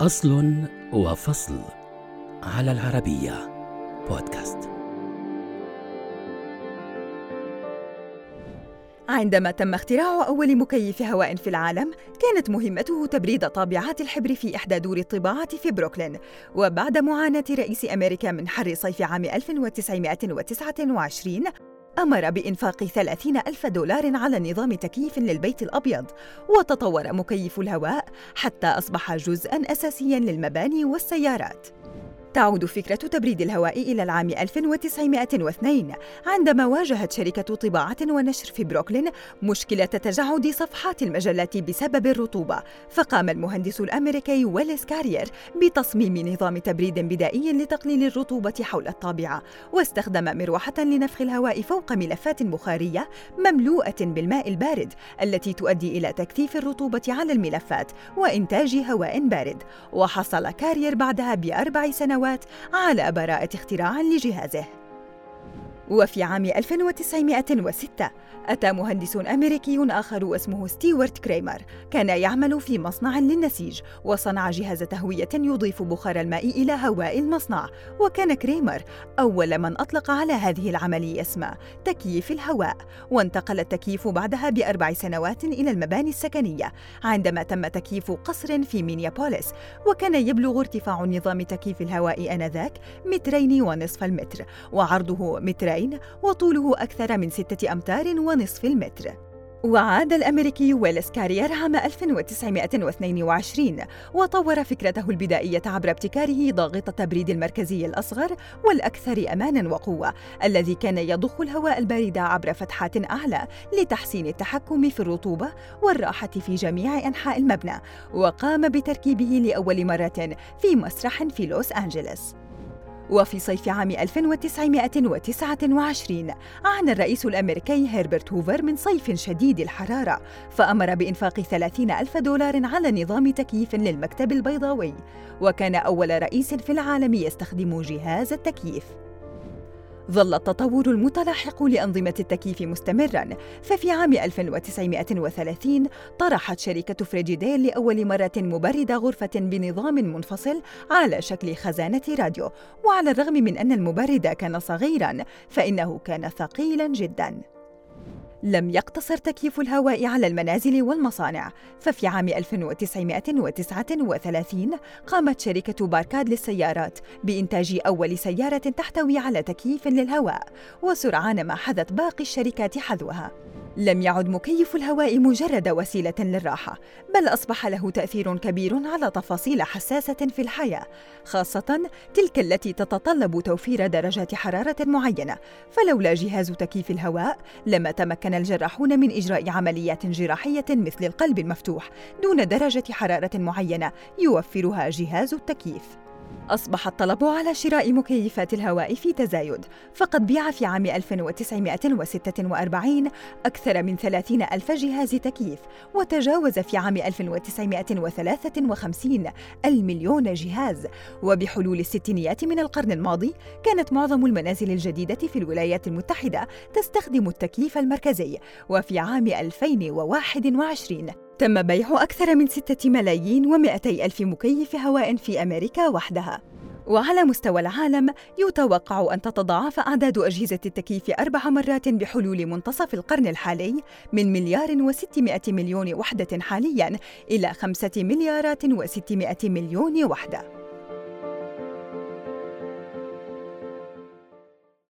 أصل وفصل على العربية بودكاست. عندما تم اختراع أول مكيف هواء في العالم، كانت مهمته تبريد طابعات الحبر في إحدى دور الطباعة في بروكلين، وبعد معاناة رئيس أمريكا من حر صيف عام 1929 أمر بإنفاق 30 ألف دولار على نظام تكييف للبيت الأبيض وتطور مكيف الهواء حتى أصبح جزءاً أساسياً للمباني والسيارات. تعود فكرة تبريد الهواء إلى العام 1902 عندما واجهت شركة طباعة ونشر في بروكلين مشكلة تجعد صفحات المجلات بسبب الرطوبة، فقام المهندس الأمريكي ويلس كارير بتصميم نظام تبريد بدائي لتقليل الرطوبة حول الطابعة، واستخدم مروحة لنفخ الهواء فوق ملفات بخارية مملوءة بالماء البارد التي تؤدي إلى تكثيف الرطوبة على الملفات وإنتاج هواء بارد، وحصل كارير بعدها بأربع سنوات سنوات على براءة اختراع لجهازه. وفي عام 1906 أتى مهندس أمريكي آخر واسمه ستيوارت كريمر كان يعمل في مصنع للنسيج وصنع جهاز تهوية يضيف بخار الماء إلى هواء المصنع وكان كريمر أول من أطلق على هذه العملية اسم تكييف الهواء وانتقل التكييف بعدها بأربع سنوات إلى المباني السكنية عندما تم تكييف قصر في مينيابوليس وكان يبلغ ارتفاع نظام تكييف الهواء آنذاك مترين ونصف المتر وعرضه مترين وطوله أكثر من ستة أمتار ونصف المتر. وعاد الأمريكي ويلس كارير عام 1922 وطور فكرته البدائية عبر ابتكاره ضاغط التبريد المركزي الأصغر والأكثر أماناً وقوة الذي كان يضخ الهواء البارد عبر فتحات أعلى لتحسين التحكم في الرطوبة والراحة في جميع أنحاء المبنى وقام بتركيبه لأول مرة في مسرح في لوس أنجلوس. وفي صيف عام 1929 عانى الرئيس الأمريكي هربرت هوفر من صيف شديد الحرارة فأمر بإنفاق 30 ألف دولار على نظام تكييف للمكتب البيضاوي وكان أول رئيس في العالم يستخدم جهاز التكييف. ظل التطور المتلاحق لأنظمة التكييف مستمراً، ففي عام 1930 طرحت شركة فريجيدير لأول مرة مبرد غرفة بنظام منفصل على شكل خزانة راديو، وعلى الرغم من أن المبرد كان صغيراً، فإنه كان ثقيلاً جداً. لم يقتصر تكييف الهواء على المنازل والمصانع. ففي عام 1939 قامت شركة باركاد للسيارات بإنتاج أول سيارة تحتوي على تكييف للهواء وسرعان ما حذت باقي الشركات حذوها. لم يعد مكيف الهواء مجرد وسيلة للراحة بل أصبح له تأثير كبير على تفاصيل حساسة في الحياة خاصة تلك التي تتطلب توفير درجات حرارة معينة. فلولا جهاز تكييف الهواء لما تمكن الجراحون من إجراء عمليات جراحية مثل القلب المفتوح دون درجة حرارة معينة يوفرها جهاز التكييف. أصبح الطلب على شراء مكيفات الهواء في تزايد فقد بيع في عام 1946 أكثر من 30 ألف جهاز تكييف وتجاوز في عام 1953 المليون جهاز. وبحلول الستينيات من القرن الماضي كانت معظم المنازل الجديدة في الولايات المتحدة تستخدم التكييف المركزي وفي عام 2021 تم بيع أكثر من ستة ملايين ومائتي ألف مكيف هواء في أمريكا وحدها. وعلى مستوى العالم يتوقع أن تتضاعف أعداد أجهزة التكييف أربع مرات بحلول منتصف القرن الحالي من مليار وستمائة مليون وحدة حالياً إلى خمسة مليارات وستمائة مليون وحدة.